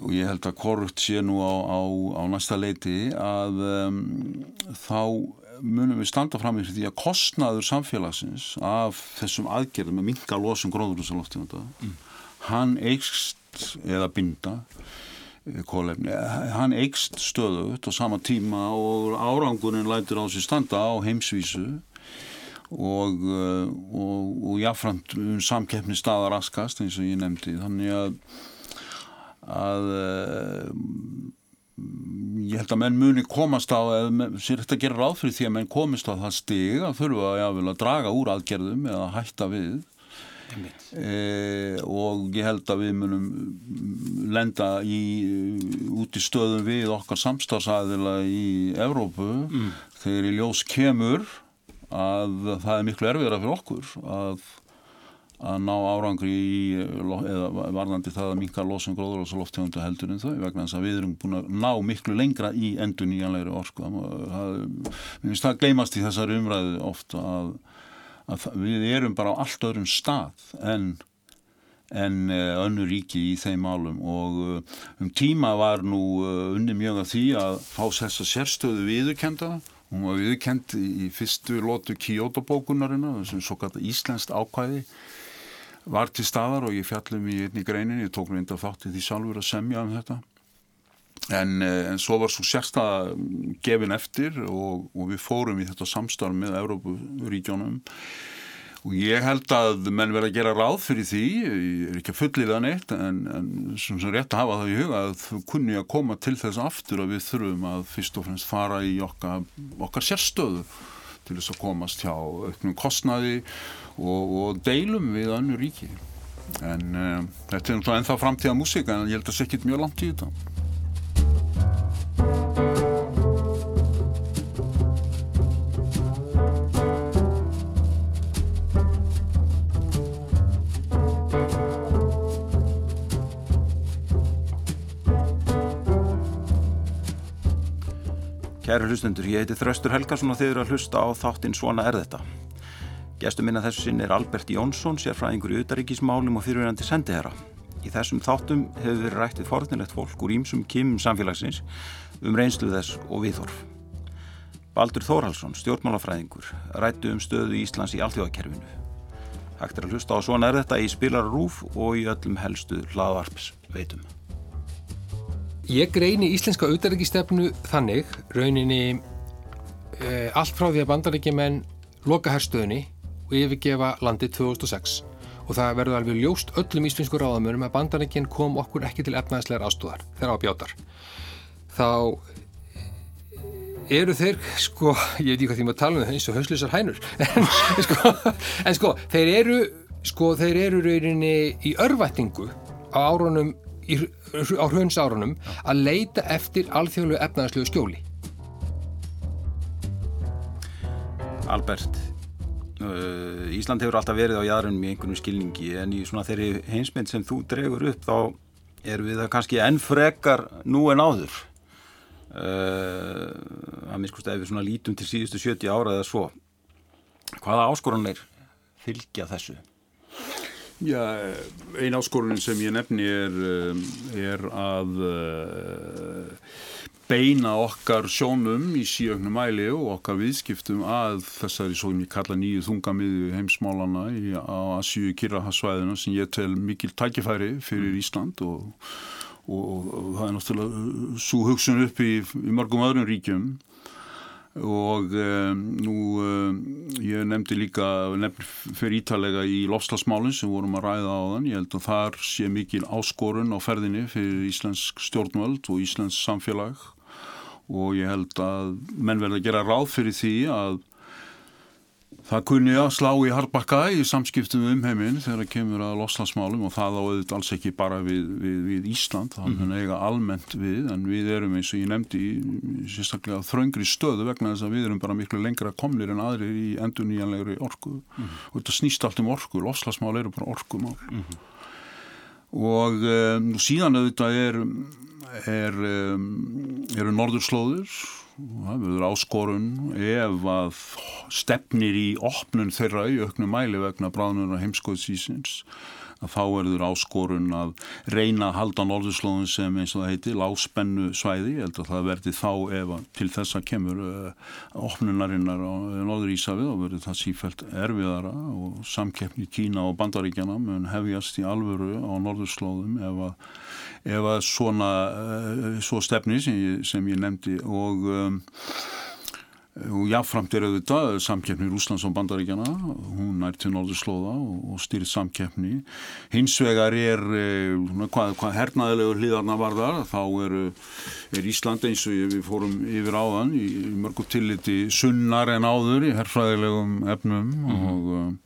og ég held að korrupt sé nú á, á, á næsta leiti að um, þá munum við standa fram í því að kostnaður samfélagsins af þessum aðgerðum með minga losum gróðurúsalofti mm. hann eikst eða binda kólefni. Hann eikst stöðut á sama tíma og árangunin lætur á sér standa á heimsvísu og, eh, og, og jáfnframt samkeppni staðar askast eins og ég nefndi. Þannig að, að eh, ég held að menn muni komast á, eða sér þetta gerir ráð fyrir því að menn komist á það stig að þurfa að draga úr aðgerðum eða hætta við e, og ég held að við munum lenda í út í stöðum við okkar samstagsæðila í Evrópu. Mm. þegar í ljós kemur að það er miklu erfiðra fyrir okkur að að ná árangri í eða varðandi það að minka losum gróðurlósaloftegunda heldur en þau vegna þess að við erum búin að ná miklu lengra í endur nýjanlegri orku. Það, það gleymast í þessari umræðu ofta að að við erum bara á allt öðrum stað en, en eh, önnu ríki í þeim málum. Og eh, um tíma var nú eh, unni mjög að því að fá þessa sérstöðu viðurkenda hún var viðurkend í fyrstu lótu Kyoto bókunarina þessum svo kallt íslenskt ákvæði var til staðar og ég fjallum í einni greinin, ég tók mér enda þátt í því sjálfur að semja um þetta En, eh, en svo var svo sérsta gefin eftir og, og við fórum í þetta samstarf með Európuríkjónum og ég held að menn verða að gera ráð fyrir því, ég er ekki að fullið það neitt en, en sem sem rétt að hafa það í huga að þau kunni að koma til þess aftur að við þurfum að fyrst og fremst fara í okkar, okkar sérstöðu til þess að komast hjá auknum kostnaði og, og deilum við annu ríki. En uh, þetta er náttúrulega ennþá framtíða músika en ég held að það sé ekki mjög langt í þetta Kæru hlustundur, ég heiti Þraustur Helgarsson og þið eru að hlusta á þáttinn Svona er þetta. Gæstu minna þessu sinni er Albert Jónsson, sérfræðingur í utaríkismálum og fyrirverandi sendiherra. Í þessum þáttum hefur verið rætt við forðnilegt fólk úr ímsum kimum samfélagsins um reynslu þess og viðhorf. Baldur Þórhalsson, stjórnmálafræðingur, rættu um stöðu Íslands í allþjóðakerfinu. Hægt er að hlusta á Svona er þetta í spilararúf og í öllum helstu hlaðvarps veitum. Ég greini íslenska auðaríkistefnu þannig, rauninni e, allt frá því að bandaríkjumenn loka herrstöðunni og yfirgefa landið 2006 og það verður alveg ljóst öllum íslensku ráðamönum að bandaríkinn kom okkur ekki til efnaðslegar ástóðar þegar á bjátar. Þá eru þeir, sko, ég veit ekki hvað því maður tala um það eins og hauslisar hænur, en sko, en sko, þeir eru, sko, þeir eru rauninni í örvættingu á árunum í, á hraunsárunum að leita eftir alþjóðlu efnaðarslegu skjóli. Albert uh, Ísland hefur alltaf verið á jæðrunum í einhvern skilningi en í svona þeirri heimsmynd sem þú dregur upp þá er við það kannski enn frekar nú en áður. Uh, að minnst ef við svona lítum til síðustu 70 ára eða svo. Hvaða áskoranir fylgja þessu? Já, ein áskorunin sem ég nefni er, eh, er að eh, beina okkar sjónum í síögnum mæli og okkar viðskiptum að þessari svo ég kalla nýju þungamiðu heimsmálana í, á Asjú Kirrahasvæðina sem ég tel mikil tækifæri fyrir mm. Ísland og, og, og, og það er náttúrulega svo hugsun upp í, í mörgum öðrum ríkjum og um, nú um, ég nefndi líka nefndi fyrir ítalega í lofslagsmálinn sem vorum að ræða á þann ég held að þar sé mikil áskorun á ferðinni fyrir Íslensk stjórnvöld og Íslensk samfélag. Og ég held að menn verða að gera ráð fyrir því að Það kunni að slá í hardbakka í samskiptum um heiminn þegar kemur að loslasmálum og það á auðvitað alls ekki bara við, við, við Ísland, það mm -hmm. eiga almennt við en við erum eins og ég nefndi í sérstaklega þröngri stöðu vegna þess að við erum bara miklu lengra komlir en aðrir í endur nýjanlegri orku. Mm og þetta snýst allt um orku, loslasmál eru bara orkumál. Mm og um, síðan auðvitað er, er, um, eru norðurslóður það verður áskorun ef að stefnir í opnun þeirra í auknum mæli vegna bráðnuna heimskoðsísins að þá verður áskorun að reyna að halda norðurslóðun sem eins og það heiti láspennu svæði, ég held að það verði þá ef til þess að kemur uh, opnunarinnar á norður Ísafið og verður það sífælt erfiðara og samkeppni Kína og Bandaríkjana mun hefjast í alvöru á norðurslóðum ef að ef að svona uh, svo stefni sem ég, sem ég nefndi og um, og jáfnframt er auðvitað samkeppni Rúslands og Bandaríkjana hún nær til Norðurslóða og, og stýrið samkeppni hins vegar er eh, hvað, hvað hernaðilegu hlýðarna varðar þá er, er Ísland eins og við fórum yfir áðan í, í mörgu tilliti sunnar en áður í herfræðilegum efnum mm -hmm. og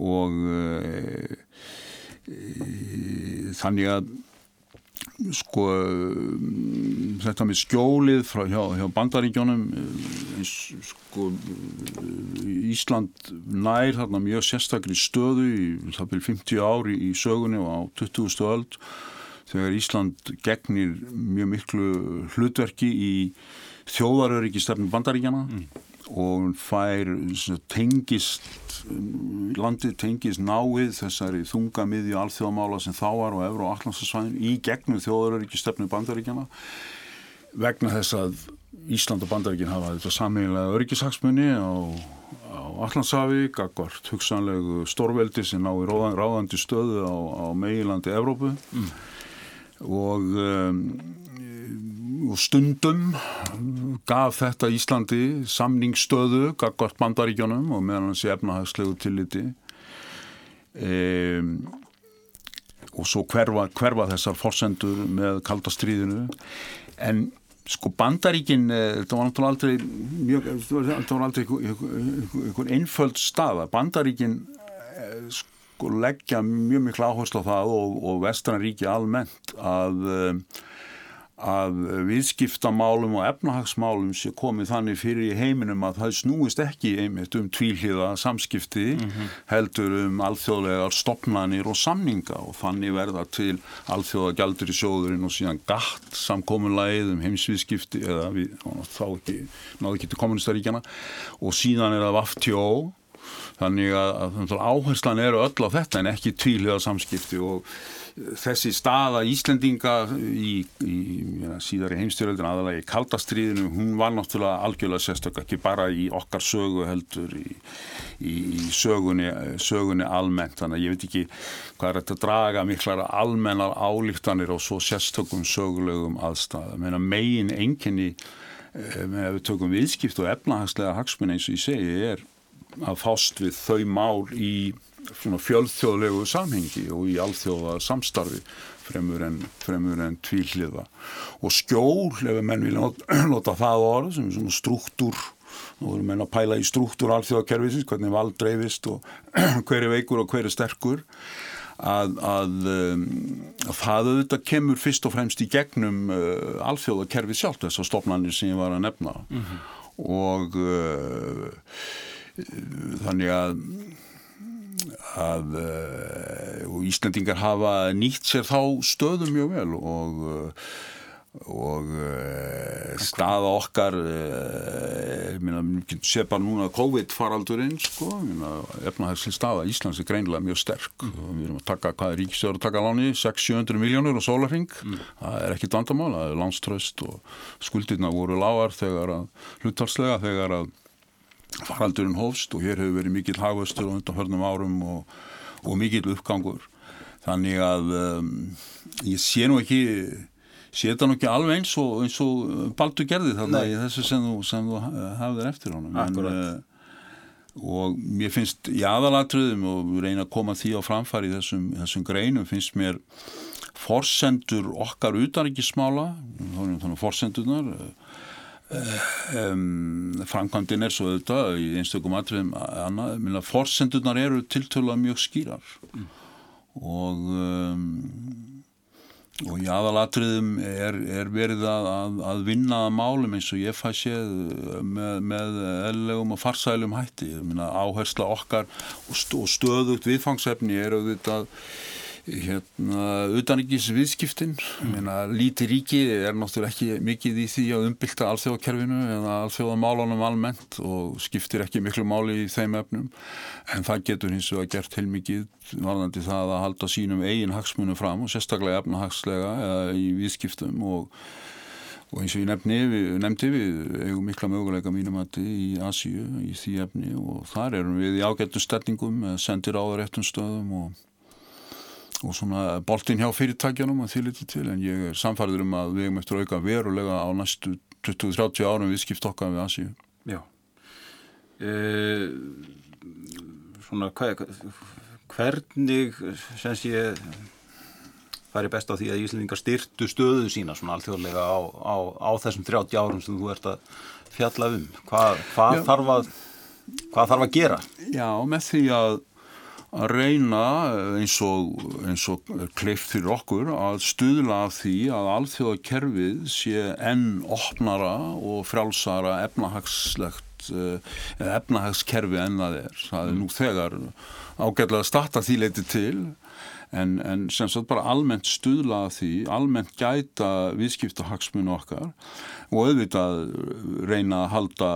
og e, e, þannig að sko þetta með skjólið frá hjá, hjá bandaríkjónum sko Ísland nær þarna mjög sérstakri stöðu í það byrjum 50 ári í sögunni og á 20. öld þegar Ísland gegnir mjög miklu hlutverki í þjóðaröryggi stefnum bandaríkjana mm. Og fær tengist landið tengis náið þessari þungamiðju alþjóðamála sem þá var og Evro og Allandsasvæðin í gegnum þjóðaríkistefnu bandaríkjana vegna þess að Ísland og bandaríkin hafa þetta sammeginlega öryggishagsmunni á, á Allandsafi, gagvart hugsanlegu stórveldi sem ná í ráðan, ráðandi stöðu á, á meilandi Evrópu mm. Og um, og stundum gaf þetta Íslandi samningsstöðu gagvart bandaríkjónum og meðan hans efnahagslegu tilliti. E, og svo hverfa, hverfa þessar forsendur með kaldastriðinu en sko bandaríkin eh, þetta var náttúrulega aldrei mjög, þetta var aldrei einhvern einföld staða. Bandaríkin eh, sko leggja mjög miklu áherslu á það og, og vestranríki almennt að að viðskiptamálum og efnahagsmálum sé komið þannig fyrir í heiminum að það snúist ekki einmitt um tvíliða samskipti mm -hmm. heldur um alþjóðlegar stopnanir og samninga og þannig verða til alþjóða gældur í sjóðurinn og síðan gatt samkominlæð um heimsviðskipti eða við, þá ekki náðu ekki til kommunistaríkjana og síðan er það vaftjó þannig að, að áherslan eru öll á þetta en ekki tvíliða samskipti og þessi staða Íslendinga í, í síðar í heimstyröldin aðalega í kaldastriðinu, hún var náttúrulega algjörlega sérstök, ekki bara í okkar sögu heldur í, í sögunni, sögunni almennt. Þannig að ég veit ekki hvað er þetta að draga miklar almennar álíktanir og svo sérstökum sögulegum aðstæða, meina megin enginni eh, með að við tökum viðskipt og efnahagslega hagsmunni eins og ég segi er að fást við þau mál í fjölþjóðlegu samhengi og í alþjóða samstarfi fremur en, fremur en tvíliða og skjól, ef menn vilja nota það orð sem er svona struktúr nú erum menn að pæla í struktúr alþjóðakerfisins, hvernig vald dreifist og hver er veikur og hver er sterkur að, að, um, að það auðvitað kemur fyrst og fremst í gegnum uh, alþjóðakerfi sjálf þessar stopnarnir sem ég var að nefna mm -hmm. og uh, þannig að að uh, Íslandingar hafa nýtt sér þá stöðum mjög vel og uh, og uh, staða okkar sé bara núna COVID-faraldurinn sko, efnahagslega staða Íslands er greinlega mjög sterk mm. við erum að taka, hvað er ríkistöður að taka láni 600-700 miljónur og sólarring mm. það er ekkit vandamál, það er lánströst og skuldirna voru lágar þegar að hlutalslega þegar að faraldurinn hófst og hér hefur verið mikill hagvöstur á undanförnum árum og, og mikill uppgangur. Þannig að um, ég sé nú ekki sé þetta nú ekki alveg eins og, eins og baldu gerði þarna í þessu sem þú, sem þú hafðir eftir honum. En, uh, og mér finnst í aðalatruðum og reyna að koma því á framfari í þessum, þessum greinum finnst mér forsendur okkar utanrikismála, þannig að forsendunar um, framkvæmdinn er svo auðvitað í einstökum atriðum annað, forsendunar eru tiltöla mjög skýrar mm. og um, og í aðalatriðum er, er verið að, að, að vinna að málum eins og ég fæ séð með, með eðlegum og farsælum hætti minna, áhersla okkar og stöðugt viðfangsefni er auðvitað hérna, utanrikis viðskiptin mm. líti ríki er náttúrulega ekki mikið í því að umbylta alþjóðakerfinu eða alþjóðamálunum almennt og skiptir ekki miklu máli í þeim efnum en það getur hins vegar gert heilmikið varðandi það að halda sínum eigin hagsmunum fram og sérstaklega efnahagslega eða í viðskiptum og og eins og ég nefndi við, nefndi við eigum mikla möguleika mínum að í Asíu í því efni og þar erum við í ágættum stellingum sendir áður eftir stöðum og og svona boltin hjá fyrirtækjanum að því litið til en ég er samfærður um að við hefum eftir auka verulega á næstu 20-30 árum við skipt okkar við Asíu. Já. E, Svona hver, hvernig sé það er best á því að Íslandingar styrtu stöðu sína svona alþjóðlega á, á, á þessum 30 árum sem þú ert að fjalla um? Hvað, hvað, þarf, að, hvað þarf að gera? Já, með því að að reyna eins og, eins og kleift fyrir okkur að stuðla af því að alþjóðakerfið sé enn opnara og frjálsara efnahagslegt eh, efnahagskerfi en það er. Það er nú þegar ágætlega að starta því leiti til en, en sem sagt bara almennt stuðla af því, almennt gæta viðskiptahagsmunu okkar og auðvitað reyna að halda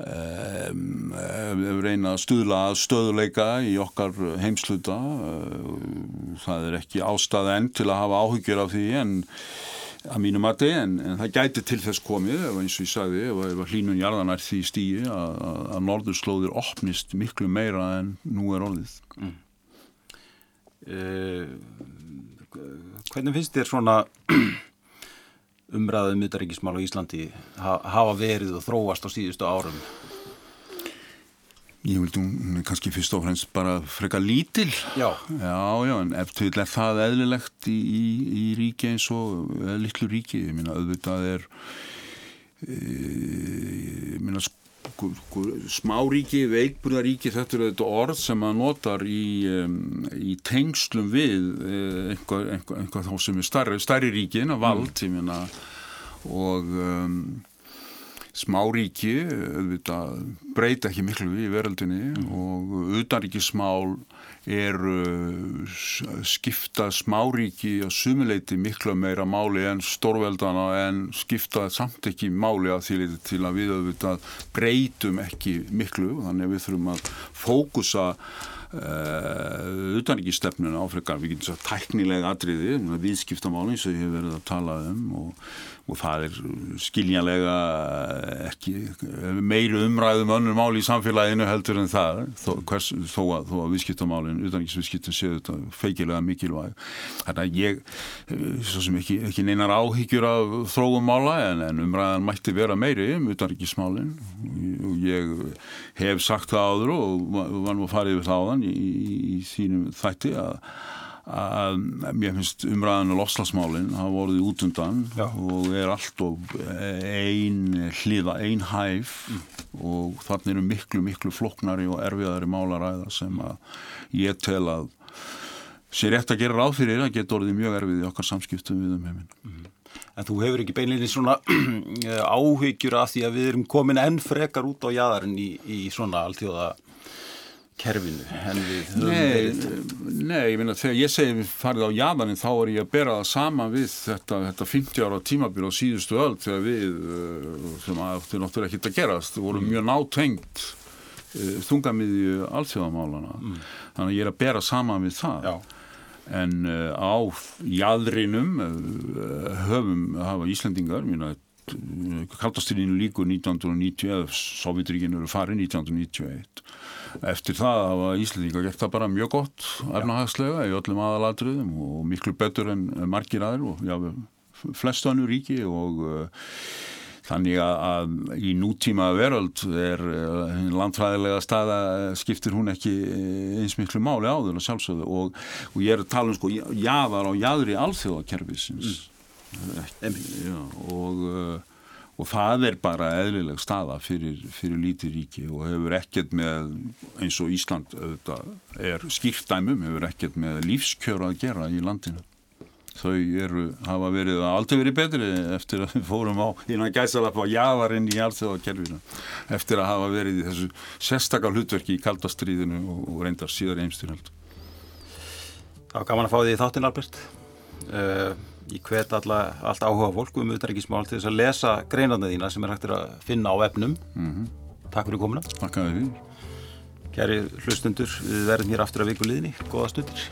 Um, reyna að stuðla stöðuleika í okkar heimsluta það er ekki ástæða enn til að hafa áhyggjur af því en að mínum að þið en, en það gæti til þess komið eins og ég sagði ef, ef hlínun jarðan er því stíi að, að norðurslóðir opnist miklu meira en nú er orðið mm. uh, Hvernig finnst þér svona umræðum utaríkismál á Íslandi hafa verið og þróast á síðustu árum? Ég vildi hún kannski fyrst og fremst bara freka lítil. Já. Já, já, en eftir er það eðlilegt í, í, í ríki eins og litlu ríki. Ég minna, auðvitað er, e, ég minna, Sko, smáríki, veikburðaríki þetta er þetta orð sem maður notar í, í tengslum við einhvað, einhvað, einhvað þá sem er starri, starri ríki en að vald mm. myna, og um, smáríki breyta ekki miklu í veröldinni mm. og utanríkismál eru skipta smáríki og sumuleiti miklu meira máli en stórveldana en skipta samt ekki máli að því leiti til að við auðvitað breytum ekki miklu. Þannig að við þurfum að fókusa Uh, utanrikistefnuna áfrekar við getum svo tæknilega atriði viðskiptamáli sem ég hef verið að tala um og og það er skiljanlega ekki meiri umræðum önnur máli í samfélaginu heldur en það. Þó, hvers, þó að, að viðskiptamálinn utanriksviðskiptum séu þetta feikilega mikilvæg. Þannig að ég svo sem ekki, ekki neinar áhyggjur af þrógum mála en, en umræðan mætti vera meiri um utanriksmálinn og ég hef sagt það áður og var nú að fara yfir það áðan í, í, í þínum þætti að að mér finnst umræðan og lofslagsmálinn hafa voruð út undan Já. og er allt og ein hliða, ein hæf mm. og þannig eru miklu, miklu floknari og erfiðari málaræða sem að ég tel að sé rétt að gera ráð fyrir að geta orðið mjög erfið í okkar samskiptum við um heiminn. Mm. En þú hefur ekki beinleginni svona áhyggjur af því að við erum komin enn frekar út á jæðarinn í, í svona alltíða kerfinu en við höfum verið Nei, ég minna þegar ég segi farið á jáðaninn þá er ég að bera það sama við þetta, þetta 50 ára tímabíl á síðustu öll þegar við uh, sem er náttúrulega ekkert að gerast vorum mm. mjög nátengt uh, þungamiðju alþjóðamálana mm. þannig að ég er að bera sama við það Já. en uh, á jáðrinum höfum hafa Íslandingar mínu kaltastilinu líkur 1990 eða Sovjetríkinu eru farið 1991 eftir það hafa Íslandíka gert það bara mjög gott ernahagslega í öllum aðaladriðum og miklu betur en margir aður og já, flestu annu ríki og uh, Þannig að í nútíma veröld er uh, landfræðilega staða skiptir hún ekki eins miklu máli áður og sjálfsögðu. Og, og ég er að tala um sko jáðar á jáðri alþjóðakerfisins. Mm. Og og það er bara eðlileg staða fyrir, fyrir lítið ríki og hefur ekkert með eins og Ísland er skýrtæmum, hefur ekkert með lífskjöru að gera í landinu. Þau eru, hafa verið að aldrei verið betri eftir að við fórum á innan gæsalap á jáðarinn í alþjóðakerfinu. Eftir að hafa verið í þessu sérstakar hlutverki í kaldastriðinu og, og reyndar síðar einstyrhald Það var gaman að fá því þáttinn Albert. Uh, ég hvet alltaf áhuga fólk um utryggismál til þess að lesa greinarna þína sem er hægt að finna á efnum mm -hmm. Takk fyrir komuna. Takk að þið Kæri hlustundur, við verðum hér aftur að viku liðni Góða stundir.